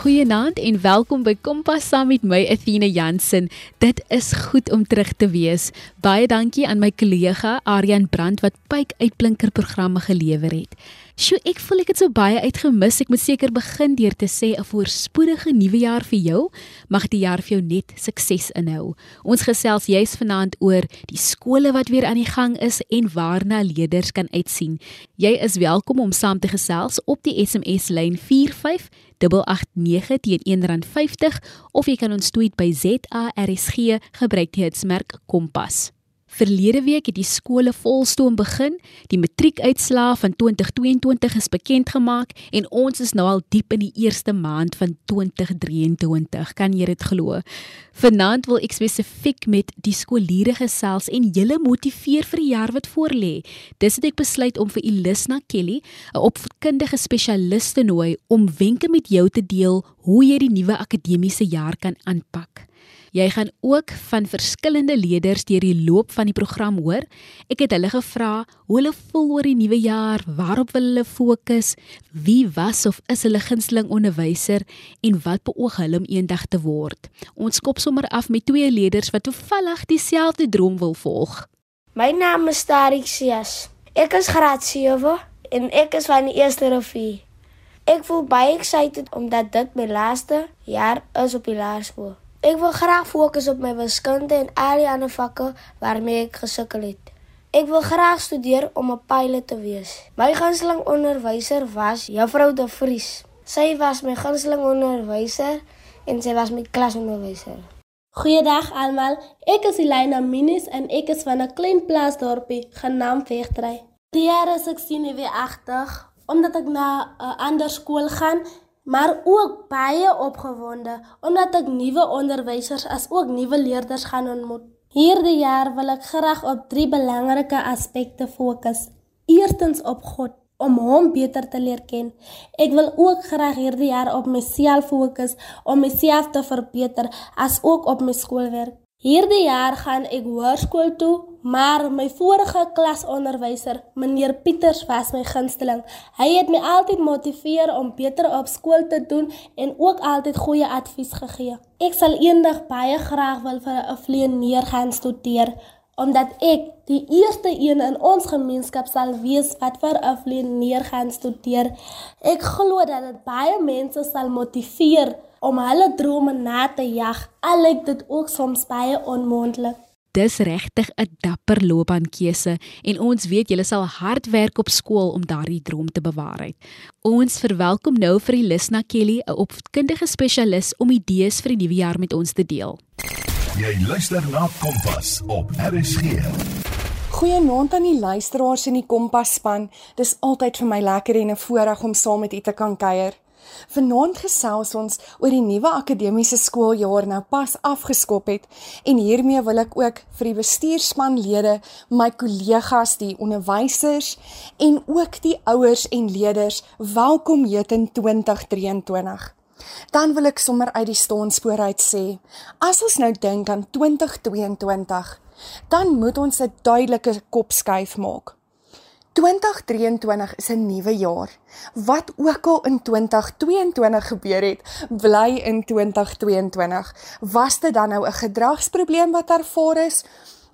Goeienaand en welkom by Kompas saam met my Athena Jansen. Dit is goed om terug te wees. Baie dankie aan my kollega Aryan Brandt wat pyk uitblinker programme gelewer het. Sjoe, ek voel ek het so baie uitgemis. Ek moet seker begin deur te sê 'n voorspoedige nuwe jaar vir jou. Mag die jaar vir jou net sukses inhou. Ons gesels juis vanaand oor die skole wat weer aan die gang is en waarna leerders kan uitsien. Jy is welkom om saam te gesels op die SMS lyn 45889 teen R1.50 of jy kan ons tweet by ZARSG gebruik die hitsmerk Kompas. Verlede week het die skole volstoom begin. Die matriekuitslae van 2022 is bekend gemaak en ons is nou al diep in die eerste maand van 2023. Kan jy dit glo? Vanaand wil ek spesifiek met die skooliere gesels en julle motiveer vir die jaar wat voorlê. Dis het ek besluit om vir Elisna Kelly, 'n opvoedkundige spesialis te nooi om wenke met jou te deel hoe jy die nuwe akademiese jaar kan aanpak. Jy gaan ook van verskillende leerders deur die loop van die program hoor. Ek het hulle gevra hoe hulle voel oor die nuwe jaar, waarop wil hulle fokus, wie was of is hulle gunsteling onderwyser en wat beoog hulle om eendag te word. Ons kop sommer af met twee leerders wat toevallig dieselfde droom wil volg. My naam is Tarik Sias. Ek is graad 7 en ek is van die eerste rivier. Ek voel baie excited omdat dit my laaste jaar is op die laerskool. Ek wil graag fokus op my wiskunde en al die ander vakke waarmee ek gesukkel het. Ek wil graag studeer om 'n pilot te wees. My gunsteling onderwyser was Juffrou De Vries. Sy was my gunsteling onderwyser en sy was my klasonderwyser. Goeiedag almal. Ek is Elena Minis en ek is van 'n klein plaasdorpie genaamd Vegtry. Die jaar is ek sien weer agter omdat ek na 'n ander skool gaan maar ook baie opgewonde omdat ek nuwe onderwysers as ook nuwe leerders gaan ontmoet. Hierdie jaar wil ek graag op drie belangrike aspekte fokus. Eerstens op God om hom beter te leer ken. Ek wil ook graag hierdie jaar op myself fokus om myself te verbeter as ook op my skoolwerk. Hierdie jaar gaan ek hoërskool toe, maar my vorige klasonderwyser, meneer Pieters, was my gunsteling. Hy het my altyd motiveer om beter op skool te doen en ook altyd goeie advies gegee. Ek sal eendag baie graag wil vir 'n vlieëneer gaan studeer omdat ek die eerste een in ons gemeenskap sal wees wat vir 'n vlieëneer gaan studeer. Ek glo dat dit baie mense sal motiveer om hulle drome na te jag, al lyk dit ook soms baie onmoontlik. Dis regtig 'n dapper loopbaankeuse en ons weet julle sal hard werk op skool om daardie droom te bewaarheid. Ons verwelkom nou vir Elisna Kelly, 'n opvoedkundige spesialis om idees vir die nuwe jaar met ons te deel. Jy luister na Kompas op RSG. Goeienaand aan die luisteraars in die Kompas span. Dis altyd vir my lekker en 'n voorreg om saam met u te kan kuier. Vanaand gesels ons oor die nuwe akademiese skooljaar nou pas afgeskop het en hiermee wil ek ook vir die bestuursmanlede, my kollegas, die onderwysers en ook die ouers en leerders welkom heet in 2023. Dan wil ek sommer uit die staanspoor uit sê, as ons nou dink aan 2022, dan moet ons 'n duidelike kopskuif maak. 2023 is 'n nuwe jaar. Wat ook al in 2022 gebeur het, bly in 2022. Was dit dan nou 'n gedragsprobleem wat ervaar is?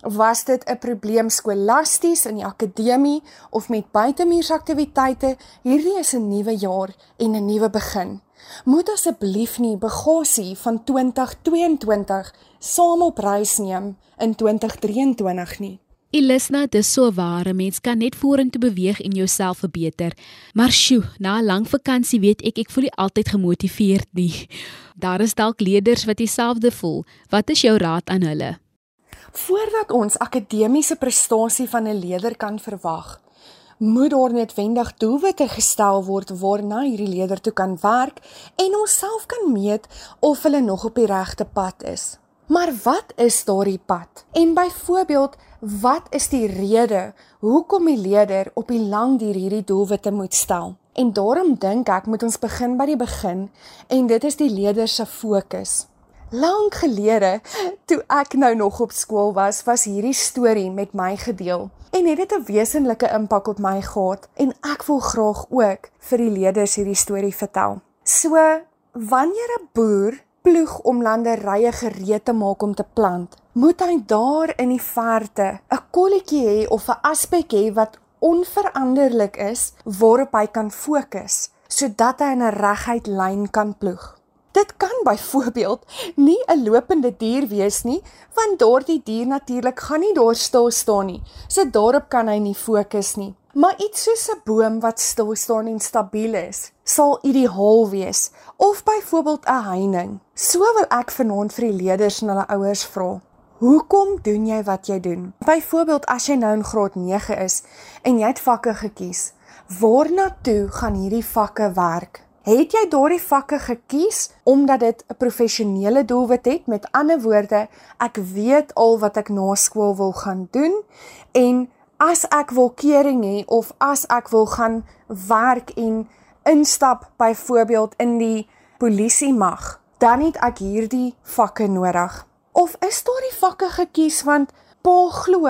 Was dit 'n probleem skolasties in die akademie of met buitemuursaktiwiteite? Hierdie is 'n nuwe jaar en 'n nuwe begin. Moet asseblief nie bagasie van 2022 saam op reis neem in 2023 nie. Elisna, dis so ware mens kan net vorentoe beweeg en jouself verbeter. Maar sjoe, na 'n lang vakansie weet ek ek voel nie altyd gemotiveerd nie. Daar is dalk leerders wat dieselfde voel. Wat is jou raad aan hulle? Voordat ons akademiese prestasie van 'n leerder kan verwag, moet daar netwendig doelwitte gestel word waarna hierdie leerder toe kan werk en onsself kan meet of hulle nog op die regte pad is. Maar wat is daardie pad? En byvoorbeeld, wat is die rede hoekom die leier op die lang duur hierdie doelwitte moet stel? En daarom dink ek moet ons begin by die begin en dit is die leier se fokus. Lank gelede, toe ek nou nog op skool was, was hierdie storie met my gedeel en het dit 'n wesenlike impak op my gehad en ek wil graag ook vir die leerders hierdie storie vertel. So, wanneer 'n boer ploeg om landerye gereed te maak om te plant, moet hy daar in die verte 'n kolletjie hê of 'n aspek hê wat onveranderlik is waarop hy kan fokus sodat hy in 'n reguit lyn kan ploeg. Dit kan byvoorbeeld nie 'n lopende dier wees nie, want daardie dier natuurlik gaan nie daar stil staan nie. So daarop kan hy nie fokus nie. Maar iets soos 'n boom wat stil staan en stabiel is, sal ideaal wees, of byvoorbeeld 'n heining. So wil ek vanaand vir die leerders en hulle ouers vra. Hoekom doen jy wat jy doen? Byvoorbeeld as jy nou in graad 9 is en jy het vakke gekies, waarna toe gaan hierdie vakke werk? Het jy daardie vakke gekies omdat dit 'n professionele doelwit het? Met ander woorde, ek weet al wat ek na skool wil gaan doen en as ek wil kering hê of as ek wil gaan werk en instap byvoorbeeld in die polisie mag, dan het ek hierdie vakke nodig. Of is daardie vakke gekies want pa glo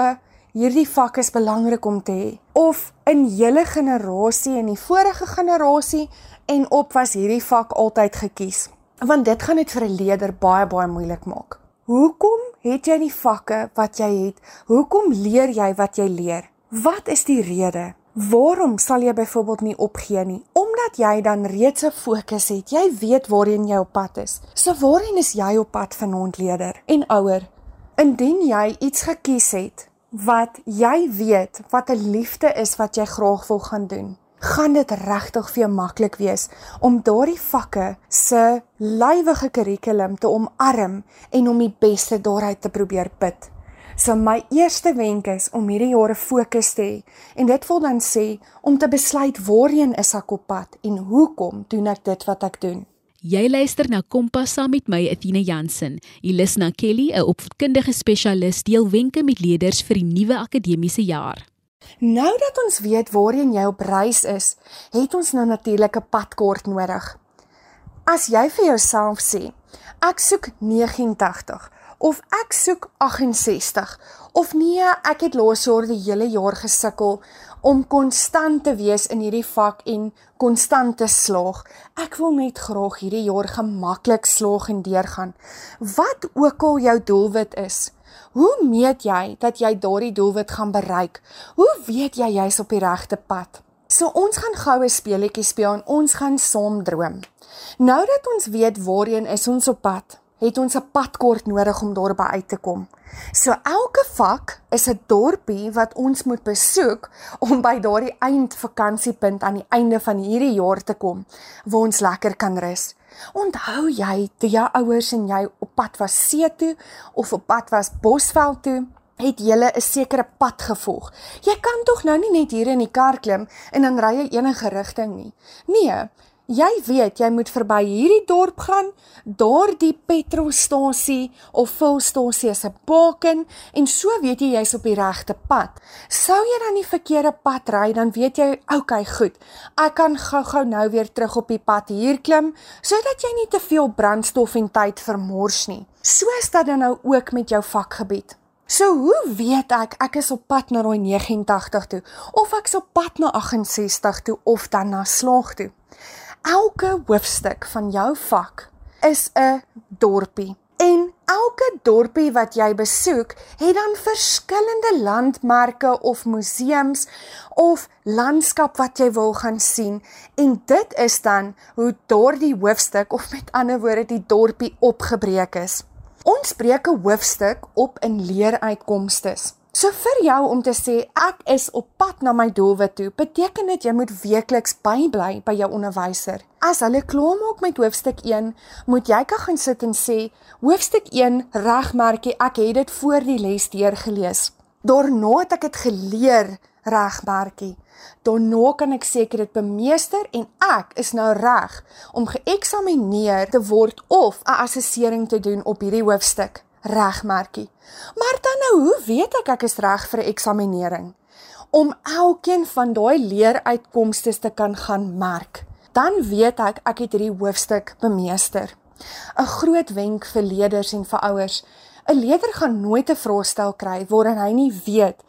hierdie vak is belangrik om te hê? Of in julle generasie en die vorige generasie en op was hierdie vak altyd gekies. Want dit gaan dit vir 'n leerder baie baie moeilik maak. Hoekom het jy die vakke wat jy het? Hoekom leer jy wat jy leer? Wat is die rede? Waarom sal jy byvoorbeeld nie opgee nie? Omdat jy dan reeds 'n fokus het. Jy weet waarheen jy op pad is. So waarheen is jy op pad vanaand leerder en ouer? Indien jy iets gekies het wat jy weet wat 'n liefde is wat jy graag wil gaan doen gaan dit regtig vir jou maklik wees om daardie vakke se lywige kurrikulum te omarm en om die beste daaruit te probeer put. So my eerste wenk is om hierdie jare fokus te hê en dit wil dan sê om te besluit waarheen is ek op pad en hoekom doen ek dit wat ek doen. Jy luister na Kompas saam met my Athena Jansen. Jy luister na Kelly, 'n opvoedkundige spesialis, deel wenke met leerders vir die nuwe akademiese jaar. Nou dat ons weet waarheen jy op reis is, het ons nou natuurlik 'n padkaart nodig. As jy vir jouself sê, ek soek 89 of ek soek 68 of nee, ek het laas jaar die hele jaar gesukkel om konstant te wees in hierdie vak en konstant te slaag. Ek wil net graag hierdie jaar gemaklik slaag en deurgaan. Wat ook al jou doelwit is, Hoe meet jy dat jy daardie doelwit gaan bereik? Hoe weet jy jy's op die regte pad? So ons gaan goue speletjie speel en ons gaan saam droom. Nou dat ons weet waarheen is ons op pad, het ons 'n padkort nodig om daarby uit te kom. So elke vak is 'n dorpie wat ons moet besoek om by daardie eindvakantiepunt aan die einde van hierdie jaar te kom waar ons lekker kan rus. Onthou jy toe jou ouers en jy op pad was see toe of op pad was Bosveld toe? Het julle 'n sekere pad gevolg? Jy kan tog nou nie net hier in die kar klim en dan ry jy enige rigting nie. Nee, Jy weet jy moet verby hierdie dorp gaan, daardie petrolstasie of vulstasie is 'n baken en so weet jy jy's op die regte pad. Sou jy dan die verkeerde pad ry, dan weet jy, okay, goed. Ek kan gou-gou nou weer terug op die pad hier klim sodat jy nie te veel brandstof en tyd vermors nie. So is dit dan nou ook met jou vakgebied. So hoe weet ek ek is op pad na daai 89 toe of ek's op pad na 68 toe of dan na slaag toe? Elke hoofstuk van jou vak is 'n dorpie. En elke dorpie wat jy besoek, het dan verskillende landmerke of museums of landskap wat jy wil gaan sien en dit is dan hoe daardie hoofstuk of met ander woorde die dorpie opgebreek is. Ons breek 'n hoofstuk op in leeruitkomste. So vir jou om te sê ek is op pad na my doelwit toe, beteken dit jy moet weekliks bybly by jou onderwyser. As hulle klaar maak met hoofstuk 1, moet jy kan gaan sit en sê hoofstuk 1 regmerkie, ek het dit voor die les deurgelees. Daarna het ek dit geleer regmerkie. Daarna kan ek seker dit bemeester en ek is nou reg om geëksamineer te word of 'n assessering te doen op hierdie hoofstuk regmerkie. Maar dan nou, hoe weet ek ek is reg vir 'n eksaminering? Om elkeen van daai leeruitkomste te kan gaan merk. Dan weet ek ek het hierdie hoofstuk bemeester. 'n Groot wenk vir leerders en vir ouers 'n Leerder gaan nooit 'n vraestel kry waarin hy nie weet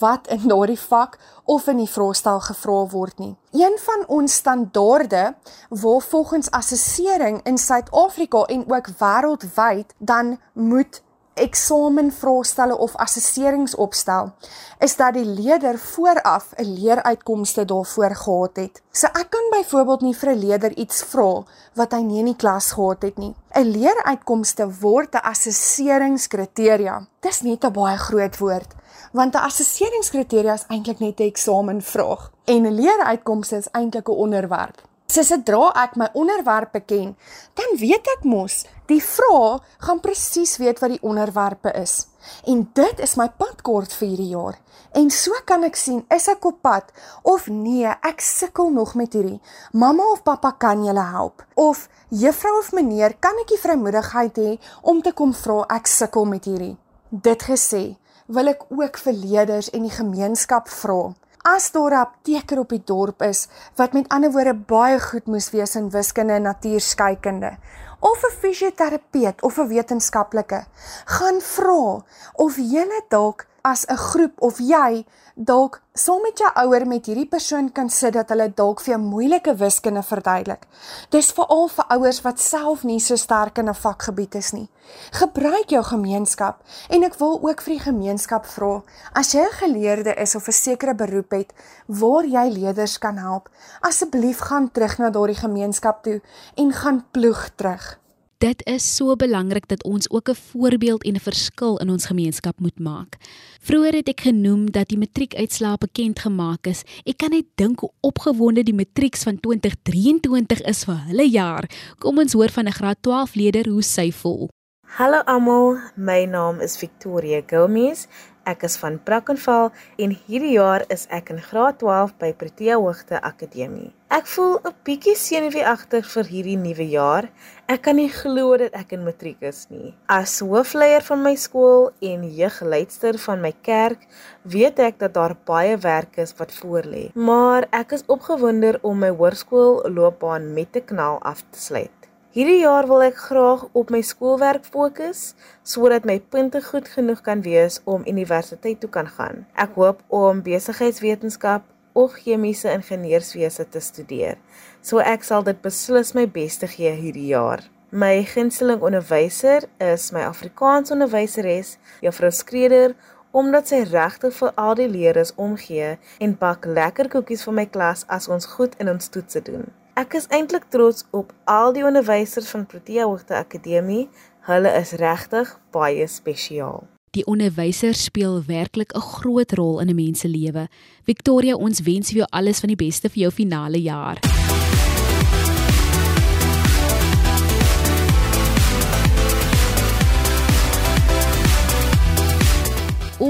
wat in daardie vak of in die vraestel gevra word nie. Een van ons standaarde waar volgens assessering in Suid-Afrika en ook wêreldwyd dan moet eksamenvraestelle of assesserings opstel, is dat die leerder vooraf 'n leeruitkomste daarvoor gehad het. So ek kan byvoorbeeld nie vir 'n leerder iets vra wat hy nie in die klas gehad het nie. 'n Leeruitkomste word 'n assesseringskriteria. Dis net 'n baie groot woord, want 'n assesseringskriteria is eintlik net 'n eksamenvraag en 'n leeruitkomste is eintlik 'n onderwerp. So sodra ek my onderwerpe ken, dan weet ek mos, die vrae gaan presies weet wat die onderwerpe is. En dit is my padkaart vir hierdie jaar. En so kan ek sien, is ek op pad of nee, ek sukkel nog met hierdie. Mamma of pappa kan julle help? Of juffrou of meneer, kan ek die vrymoedigheid hê om te kom vra ek sukkel met hierdie? Dit gesê, wil ek ook vir leerders en die gemeenskap vra as daar 'n apteker op die dorp is wat met ander woorde baie goed moes wees in wiskunde en natuurskeikunde of 'n fisioterapeut of 'n wetenskaplike gaan vra of jy dalk as 'n groep of jy dalk saam met jou ouer met hierdie persoon kan sit dat hulle dalk vir 'n moeilike wiskunde verduidelik. Dis veral vir ouers wat self nie so sterk in 'n vakgebied is nie. Gebruik jou gemeenskap en ek wil ook vir die gemeenskap vra, as jy 'n geleerde is of 'n sekere beroep het waar jy leerders kan help, asseblief gaan terug na daardie gemeenskap toe en gaan ploeg terug dit is so belangrik dat ons ook 'n voorbeeld en 'n verskil in ons gemeenskap moet maak. Vroeger het ek genoem dat die matriekuitslae bekend gemaak is. Ek kan net dink hoe opgewonde die matrieks van 2023 is vir hulle jaar. Kom ons hoor van 'n graad 12 leerder hoe sy voel. Hallo almal, my naam is Victoria Gomez Ek is van Brackenfell en hierdie jaar is ek in graad 12 by Protea Hoogte Akademie. Ek voel 'n bietjie senuweeagtig vir hierdie nuwe jaar. Ek kan nie glo dat ek in matriek is nie. As hoofleier van my skool en jeugleidster van my kerk, weet ek dat daar baie werk is wat voorlê. Maar ek is opgewonde om my hoërskoolloopbaan met 'n knal af te sluit. Hierdie jaar wil ek graag op my skoolwerk fokus sodat my punte goed genoeg kan wees om universiteit toe kan gaan. Ek hoop om besigheidswetenskap of chemiese ingenieurswese te studeer. So ek sal dit beslis my bes te gee hierdie jaar. My gunsteling onderwyser is my Afrikaans onderwyseres, Juffrou Skreder, omdat sy regtig vir al die leerders omgee en bak lekker koekies vir my klas as ons goed in ons toetse doen. Ek is eintlik trots op al die onderwysers van Protea Hoogte Akademie. Hulle is regtig baie spesiaal. Die onderwysers speel werklik 'n groot rol in 'n mens se lewe. Victoria, ons wens vir jou alles van die beste vir jou finale jaar.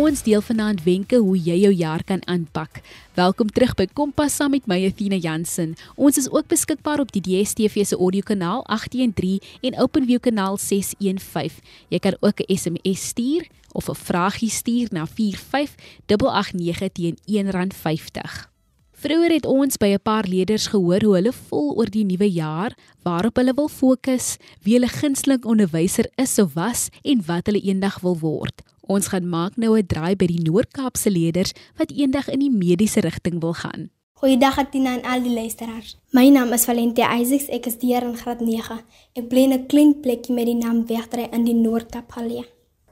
Ons deel vanaand wenke hoe jy jou jaar kan aanpak. Welkom terug by Kompas saam met my Athena Jansen. Ons is ook beskikbaar op die DStv se audiokanaal 813 en OpenView kanaal 615. Jy kan ook 'n SMS stuur of 'n vraagie stuur na 45889 teen R1.50. Vroeger het ons by 'n paar leerders gehoor hoe hulle voel oor die nuwe jaar, waarop hulle wil fokus, wie hulle gunsteling onderwyser is of was en wat hulle eendag wil word. Ons gaan maak nou 'n draai by die Noord-Kaapse leerders wat eendag in die mediese rigting wil gaan. Goeiedag Atina en al die luisteraars. My naam is Valentia Isaacs, ek is hier in graad 9. Ek bly in 'n klein plekkie met die naam Wegdry in die Noord-Kaap geleë.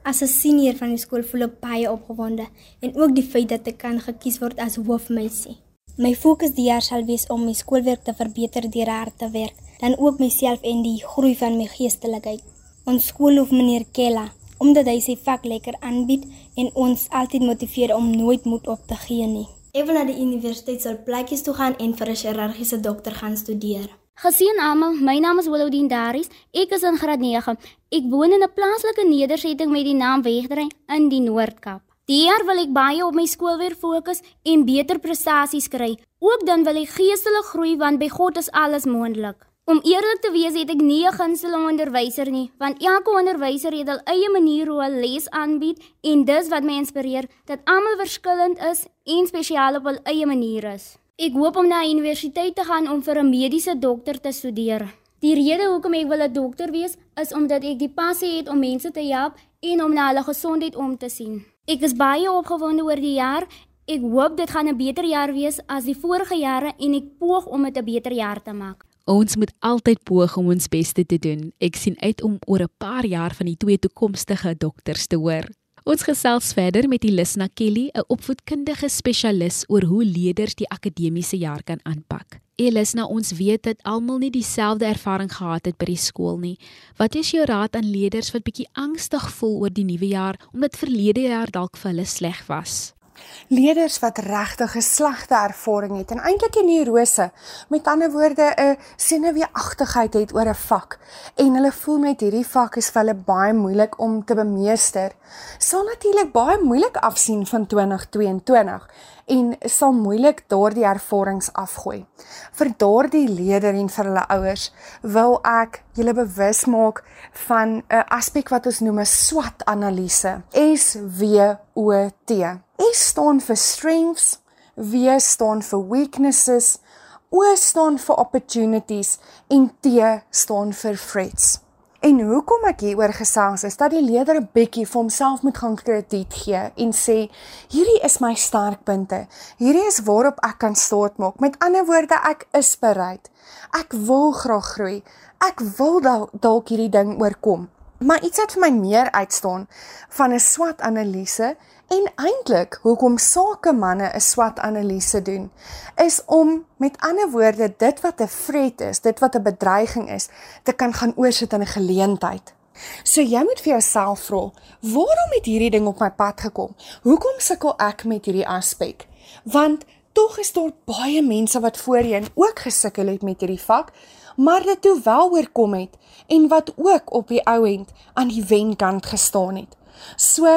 As 'n senior van die skool voel ek baie opgewonde en ook die feit dat ek kan gekies word as hoofmeisie. My fokus die jaar sal wees om my skoolwerk te verbeter deur hard te werk, dan ook myself en die groei van my geestelikheid. Ons skoolhoof meneer Kella omdat hy sy vak lekker aanbied en ons altyd motiveer om nooit moed op te gee nie. Ek wil na die universiteit sal plekkies toe gaan en vir 'n chirurgiese dokter gaan studeer. Gesien almal, my naam is Willowdien Daries. Ek is in graad 9. Ek woon in 'n plaaslike nedersetting met die naam Wegdry in die Noord-Kaap. Die jaar wil ek baie op my skool weer fokus en beter prestasies kry. Ook dan wil ek geestelik groei want by God is alles moontlik. Om eerlik te wees, het ek nie 'n gunsteling onderwyser nie, want elke onderwyser het hul eie manier hoe hulle les aanbied en dis wat my inspireer dat almal verskillend is en spesiaal op hul eie manier is. Ek hoop om na universiteit te gaan om vir 'n mediese dokter te studeer. Die rede hoekom ek wil 'n dokter wees, is omdat ek die passie het om mense te help en om na hulle gesondheid om te sien. Ek is baie opgewonde oor die jaar. Ek hoop dit gaan 'n beter jaar wees as die vorige jare en ek poog om dit 'n beter jaar te maak. Ons moet altyd poog om ons beste te doen. Ek sien uit om oor 'n paar jaar van die twee toekomstige dokters te hoor. Ons gesels verder met Elisna Kelly, 'n opvoedkundige spesialis oor hoe leerders die akademiese jaar kan aanpak. Elisna, ons weet dat almal nie dieselfde ervaring gehad het by die skool nie. Wat is jou raad aan leerders wat bietjie angstig voel oor die nuwe jaar omdat verlede jaar dalk vir hulle sleg was? Leerders wat regtig 'n slegte ervaring het en eintlik 'n neurose, met ander woorde 'n senuweeagtigheid het oor 'n vak en hulle voel net hierdie vak is vir hulle baie moeilik om te bemeester, sal natuurlik baie moeilik afsien van 2022 en sal moeilik daardie ervarings afgooi. Vir daardie leerders en vir hulle ouers wil ek julle bewus maak van 'n aspek wat ons noem 'n SWOT-analise. S W O T. S staan vir strengths, W staan vir weaknesses, O staan vir opportunities en T staan vir threats. En hoekom ek hier oor gesels is dat die leerder 'n bietjie vir homself moet gaan krediet gee en sê hierdie is my sterkpunte. Hierdie is waarop ek kan staat maak. Met ander woorde, ek is bereid. Ek wil graag groei. Ek wil dalk hierdie ding oorkom. Maar iets wat vir my meer uitstaan van 'n SWOT-analise En eintlik hoekom sakemanne 'n SWOT-analise doen, is om met ander woorde dit wat 'n threat is, dit wat 'n bedreiging is, te kan gaan oorsit in 'n geleentheid. So jy moet vir jouself vra, waarom het hierdie ding op my pad gekom? Hoekom sukkel ek met hierdie aspek? Want tog is daar baie mense wat voorheen ook gesukkel het met hierdie vak, maar dit toe wel oorkom het en wat ook op die ou end aan die wenkant gestaan het. So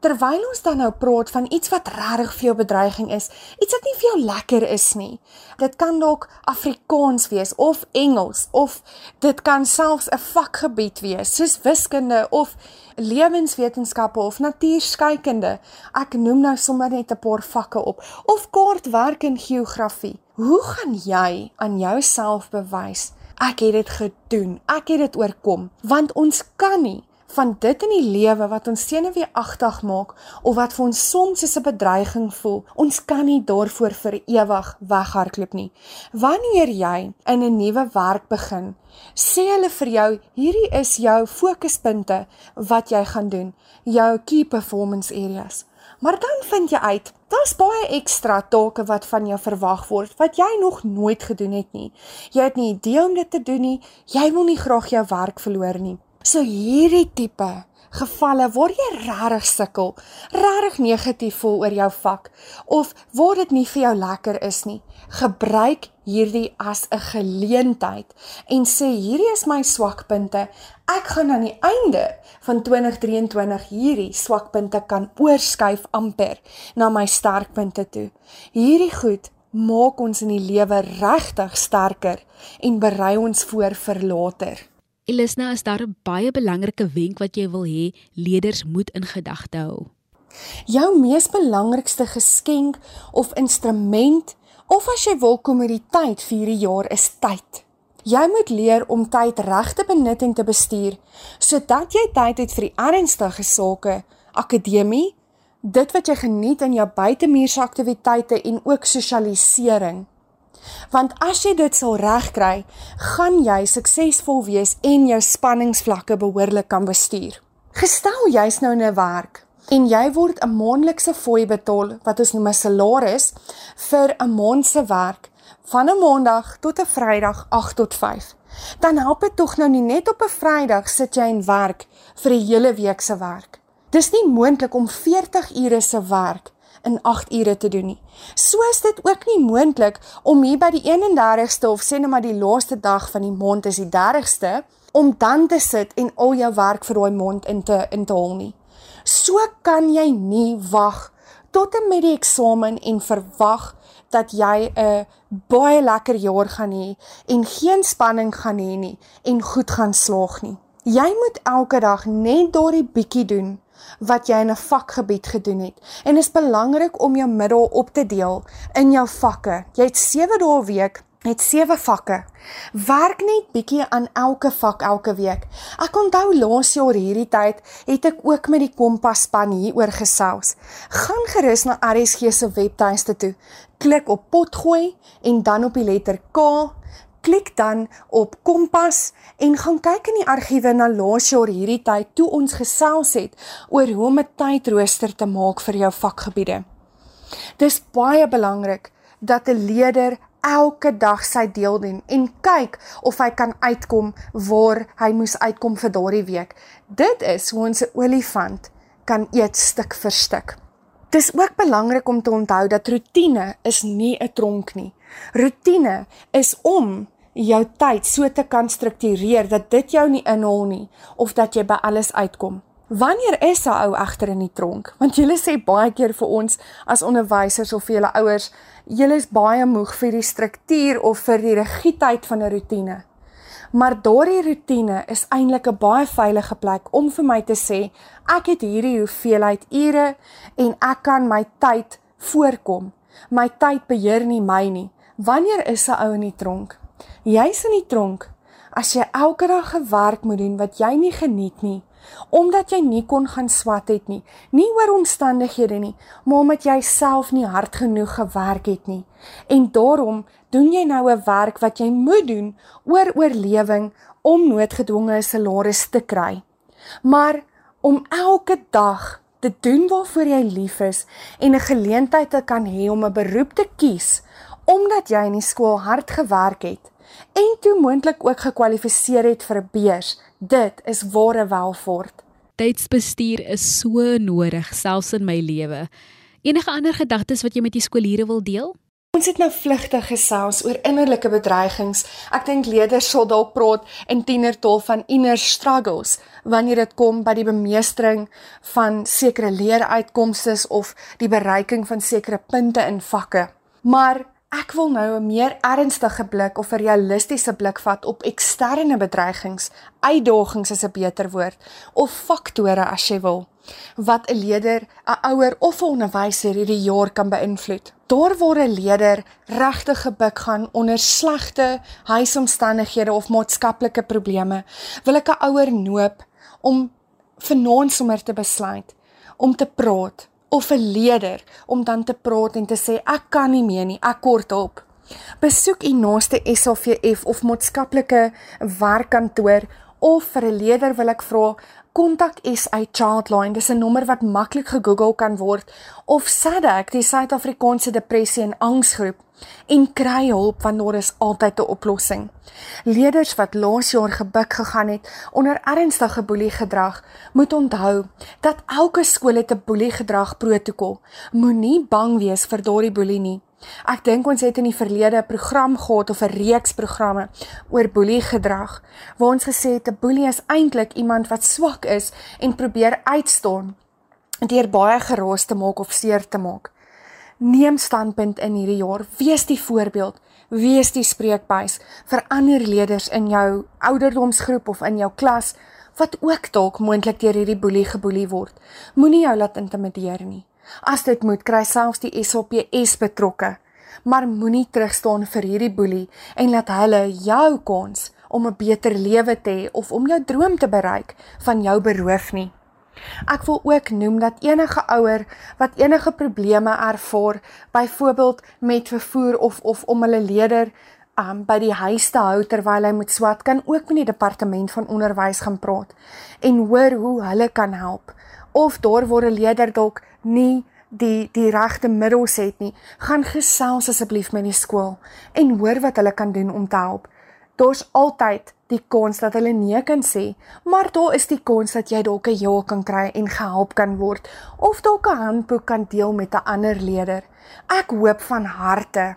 terwyl ons dan nou praat van iets wat regtig vir jou bedreiging is, iets wat nie vir jou lekker is nie. Dit kan dalk Afrikaans wees of Engels of dit kan selfs 'n vakgebied wees, soos wiskunde of lewenswetenskappe of natuurskykunde. Ek noem nou sommer net 'n paar vakke op of kaartwerk en geografie. Hoe gaan jy aan jouself bewys ek het dit gedoen, ek het dit oorkom? Want ons kan nie van dit in die lewe wat ons senuweeagtig maak of wat vir ons soms as 'n bedreiging voel. Ons kan nie daarvoor vir ewig weghardloop nie. Wanneer jy in 'n nuwe werk begin, sê hulle vir jou, hierdie is jou fokuspunte wat jy gaan doen, jou key performance areas. Maar dan vind jy uit, daar's baie ekstra take wat van jou verwag word wat jy nog nooit gedoen het nie. Jy het nie idee om dit te doen nie. Jy wil nie graag jou werk verloor nie. So hierdie tipe gevalle waar jy regtig sukkel, regtig negatief voel oor jou vak of waar dit nie vir jou lekker is nie, gebruik hierdie as 'n geleentheid en sê hierdie is my swakpunte. Ek gaan aan die einde van 2023 hierdie swakpunte kan oorskuif amper na my sterkpunte toe. Hierdie goed maak ons in die lewe regtig sterker en berei ons voor vir later. Elisna, is daar 'n baie belangrike wenk wat jy wil hê leerders moet in gedagte hou? Jou mees belangrikste geskenk of instrument of as jy wil kommoditeit vir hierdie jaar is tyd. Jy moet leer om tyd reg te benut en te bestuur sodat jy tyd het vir die ernstige sake, akademie, dit wat jy geniet in jou buitemuurse aktiwiteite en ook sosialisering. Want as jy dit sal regkry, gaan jy suksesvol wees en jou spanningsvlakke behoorlik kan bestuur. Gestel jy's nou in 'n werk en jy word 'n maandelikse fooi betaal wat ons noem 'n salaris vir 'n maand se werk van 'n maandag tot 'n Vrydag 8 tot 5. Dan help dit tog nou nie net op 'n Vrydag sit jy en werk vir 'n hele week se werk. Dis nie moontlik om 40 ure se werk in 8 ure te doen nie. So is dit ook nie moontlik om hier by die 31ste of sê net maar die laaste dag van die maand is die 30ste om dan te sit en al jou werk vir daai maand in te in te hol nie. So kan jy nie wag tot en met die eksamen en verwag dat jy 'n baie lekker jaar gaan hê en geen spanning gaan hê nie en goed gaan slaag nie. Jy moet elke dag net daardie bietjie doen wat jy in 'n vakgebied gedoen het. En dit is belangrik om jou middel op te deel in jou vakke. Jy het 7 dae 'n week het 7 vakke. Werk net bietjie aan elke vak elke week. Ek onthou laas jaar hierdie tyd het ek ook met die Kompas-span hieroor gesels. Gaan gerus na RSG se webtuiste toe. Klik op potgooi en dan op die letter K. Klik dan op Kompas en gaan kyk in die argiewe na laas jaar hierdie tyd toe ons gesels het oor hoe om 'n tydrooster te maak vir jou vakgebiede. Dis baie belangrik dat 'n leier elke dag sy deel doen en kyk of hy kan uitkom waar hy moes uitkom vir daardie week. Dit is hoe ons 'n olifant kan eet stuk vir stuk. Dis ook belangrik om te onthou dat rotine is nie 'n tronk nie. Rotine is om jou tyd so te kan struktureer dat dit jou nie inhol nie of dat jy by alles uitkom. Wanneer is 'n ou agter in die tronk? Want julle sê baie keer vir ons as onderwysers of vir julle ouers, julle is baie moeg vir die struktuur of vir die rigiedheid van 'n rotine. Maar daardie rotine is eintlik 'n baie veilige plek om vir my te sê ek het hierdie hoeveelheid ure en ek kan my tyd voorkom. My tyd beheer nie my nie. Wanneer is 'n ou in die tronk? Jy's in die tronk as jy elke dag gewerk moet doen wat jy nie geniet nie omdat jy nie kon gaan swat het nie, nie oor omstandighede nie, maar omdat jy self nie hard genoeg gewerk het nie. En daarom doen jy nou 'n werk wat jy moet doen oor oorlewing om noodgedwonge 'n salaris te kry. Maar om elke dag te doen waarvoor jy lief is en 'n geleentheid te kan hê om 'n beroep te kies omdat jy in die skool hard gewerk het en toe moontlik ook gekwalifiseer het vir 'n beurs Dit is ware welvaart. Tydsbestuur is so nodig selfs in my lewe. Enige ander gedagtes wat jy met die skooliere wil deel? Ons het nou vlugtig gesels oor innerlike bedreigings. Ek dink leerders sal dalk praat in tienertaal van inner struggles wanneer dit kom by die bemeestering van sekere leeruitkomste of die bereiking van sekere punte in vakke. Maar Ek wil nou 'n meer ernstige blik of 'n realistiese blik vat op eksterne bedreigings, uitdagings is 'n beter woord, of faktore as jy wil, wat 'n leier, 'n ouer of 'n onderwyser hierdie jaar kan beïnvloed. Daar waar 'n leier regtig gebuk gaan onder slegte huisomstandighede of maatskaplike probleme, wil ek 'n ouer noop om vanaand sommer te besluit om te praat of 'n leier om dan te praat en te sê ek kan nie meer nie, ek kort op. Besoek u naaste SAVF of maatskaplike werkkantoor of vir 'n leier wil ek vra kontak SA Childline dis 'n nommer wat maklik gegoogel kan word of SADAG die Suid-Afrikaanse Depressie en Angsgroep en kry hulp want daar is altyd 'n oplossing. Leerders wat laas jaar gebuk gegaan het onder ernstige boeliegedrag, moet onthou dat elke skool het 'n boeliegedrag protokol. Moenie bang wees vir daardie boelie nie. Ek dink ons het in die verlede 'n program gehad of 'n reeks programme oor boeliegedrag waar ons gesê het 'n boelie is eintlik iemand wat swak is en probeer uitstaan deur baie geraas te maak of seer te maak neem standpunt in hierdie jaar. Wees die voorbeeld, wees die spreekbuis vir ander leerders in jou ouderdomsgroep of in jou klas wat ook dalk moontlik deur hierdie boelie geboelie word. Moenie jou laat intimideer nie. As dit moet, kry selfs die SAPS betrokke. Maar moenie terugstaan vir hierdie boelie en laat hulle jou kans om 'n beter lewe te hê of om jou droom te bereik van jou beroof nie. Ek wil ook noem dat enige ouer wat enige probleme ervaar, byvoorbeeld met vervoer of of om hulle leerder um, by die huis te hou terwyl hy moet swat, kan ook met die departement van onderwys gaan praat en hoor hoe hulle kan help. Of daar word 'n leerder dalk nie die die regte middels het nie, gaan gesels asseblief met die skool en hoor wat hulle kan doen om te help. Daar's altyd die kans dat hulle nee kan sê, maar daar is die kans dat jy dalk 'n ja kan kry en gehelp kan word of dalk 'n handboek kan deel met 'n ander leier. Ek hoop van harte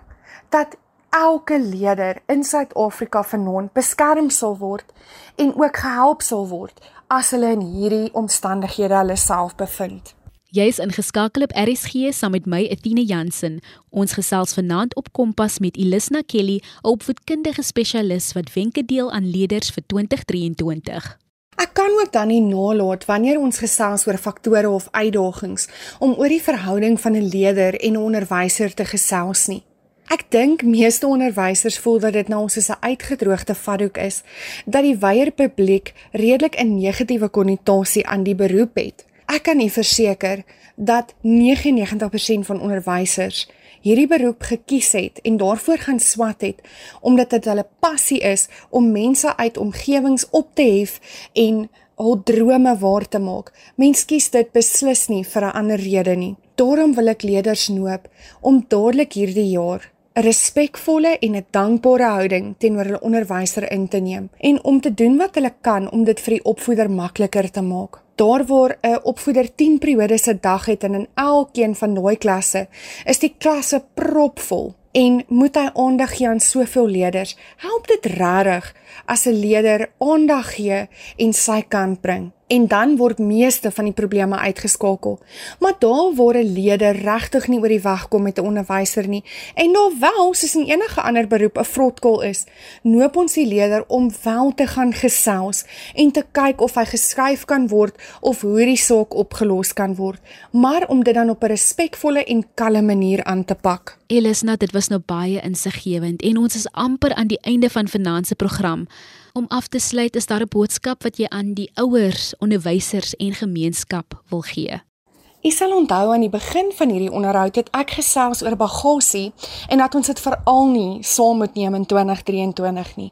dat elke leier in Suid-Afrika vanaand beskerm sal word en ook gehelp sal word as hulle in hierdie omstandighede hulle self bevind. Jy is ingeskakel op RSG saam met my Etienne Jansen. Ons gesels vanaand op Kompas met Elisna Kelly, 'n opvoedkundige spesialis wat wenke deel aan leerders vir 2023. Ek kan ook dan nie nalat wanneer ons gesels oor faktore of uitdagings om oor die verhouding van 'n leier en 'n onderwyser te gesels nie. Ek dink meeste onderwysers voel dat dit nou soos 'n uitgedroogde vadhoek is, dat die wyeer publiek redelik 'n negatiewe konnotasie aan die beroep het. Ek kan u verseker dat 99% van onderwysers hierdie beroep gekies het en daarvoor gaan swat het omdat dit hulle passie is om mense uit omgewings op te hef en hul drome waar te maak. Mens kies dit beslis nie vir 'n ander rede nie. Daarom wil ek leerders noop om dadelik hierdie jaar 'n respekvolle en 'n dankbare houding teenoor hulle onderwyser in te neem en om te doen wat hulle kan om dit vir die opvoeder makliker te maak. Daar waar 'n opvoeder 10 periodes 'n dag het en in elkeen van daai klasse is die klasse propvol en moet hy aandag gee aan soveel leerders. Help dit regtig as 'n leier aandag gee en sy kant bring en dan word meeste van die probleme uitgeskakel. Maar daar waar 'n leier regtig nie oor die weg kom met 'n onderwyser nie en daar wel soos in enige ander beroep 'n vrotkol is, noop ons die leier om wel te gaan gesels en te kyk of hy geskryf kan word of hoe die saak opgelos kan word, maar om dit dan op 'n respekvolle en kalme manier aan te pak. Elisna, dit was nou baie insiggewend en ons is amper aan die einde van vanaand se program. Om af te sluit, is daar 'n boodskap wat jy aan die ouers, onderwysers en gemeenskap wil gee? Ek sal onthou aan die begin van hierdie onderhoud het ek gesels oor bagasie en dat ons dit veral nie saam moet neem in 2023 nie.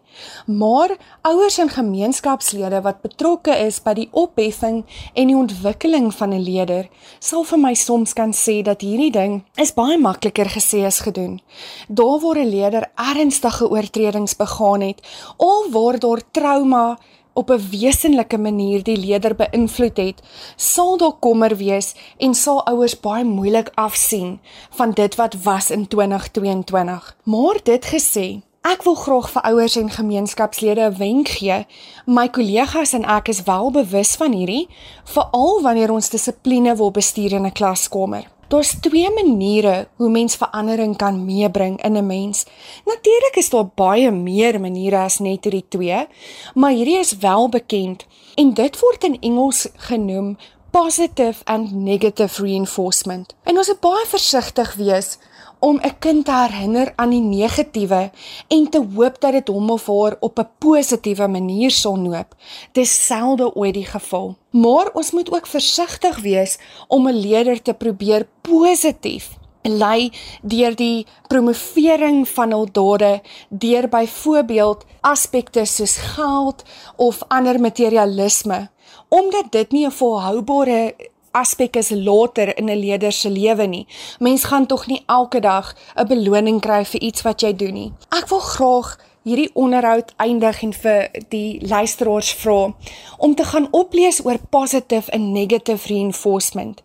Maar ouers en gemeenskapslede wat betrokke is by die opheffing en die ontwikkeling van 'n leier, sal vir my soms kan sê dat hierdie ding is baie makliker gesê as gedoen. Daar waar 'n leier ernstige oortredings begaan het of waar daar trauma op 'n wesenlike manier die leier beïnvloed het, sal daar kommer wees en sal ouers baie moeilik afsien van dit wat was in 2022. Maar dit gesê, ek wil graag vir ouers en gemeenskapslede 'n wenk gee. My kollegas en ek is wel bewus van hierdie, veral wanneer ons dissipline wil bestuur in 'n klaskamer. Daar's twee maniere hoe mens verandering kan meebring in 'n mens. Natuurlik is daar baie meer maniere as net hierdie twee, maar hierdie is wel bekend en dit word in Engels genoem positive and negative reinforcement. En ons moet baie versigtig wees om 'n kind te herinner aan die negatiewe en te hoop dat dit hom of haar op 'n positiewe manier sal noop. Dis selde ooit die geval. Maar ons moet ook versigtig wees om 'n leier te probeer positief lei deur die promovering van hul dade deur byvoorbeeld aspekte soos geld of ander materialisme omdat dit nie 'n volhoubare aspek is later in 'n leier se lewe nie. Mens gaan tog nie elke dag 'n beloning kry vir iets wat jy doen nie. Ek wil graag hierdie onderhoud eindig en vir die luisteraars vra om te gaan oplees oor positive en negative reinforcement.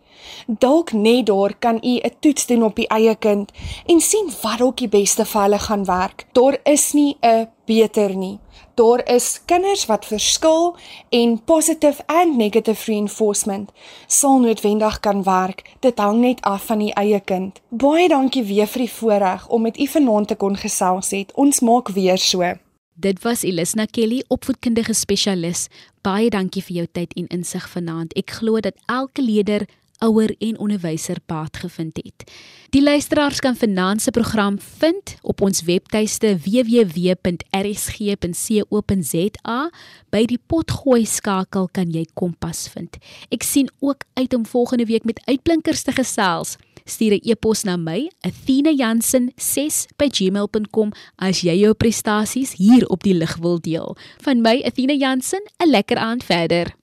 Dalk net daar kan u 'n toets doen op u eie kind en sien wat dalk die beste vir hulle gaan werk. Daar is nie 'n beter nie. Daar is kinders wat verskil en positive and negative reinforcement sal noodwendig kan werk. Dit hang net af van die eie kind. Baie dankie weer vir die voorreg om met u vanaand te kon gesels het. Ons maak weer so. Dit was Elisna Kelly, opvoedkundige spesialis. Baie dankie vir jou tyd en insig vanaand. Ek glo dat elke leerder ouer en onderwyser baat gevind het. Die luisteraars kan vanaand se program vind op ons webtuiste www.rsg.co.za. By die potgooi skakel kan jy Kompas vind. Ek sien ook uit om volgende week met uitblinkers te gesels. Stuur 'n e-pos na my, athena.jansen6@gmail.com as jy jou prestasies hier op die lig wil deel. Van my, Athena Jansen, 'n lekker aand verder.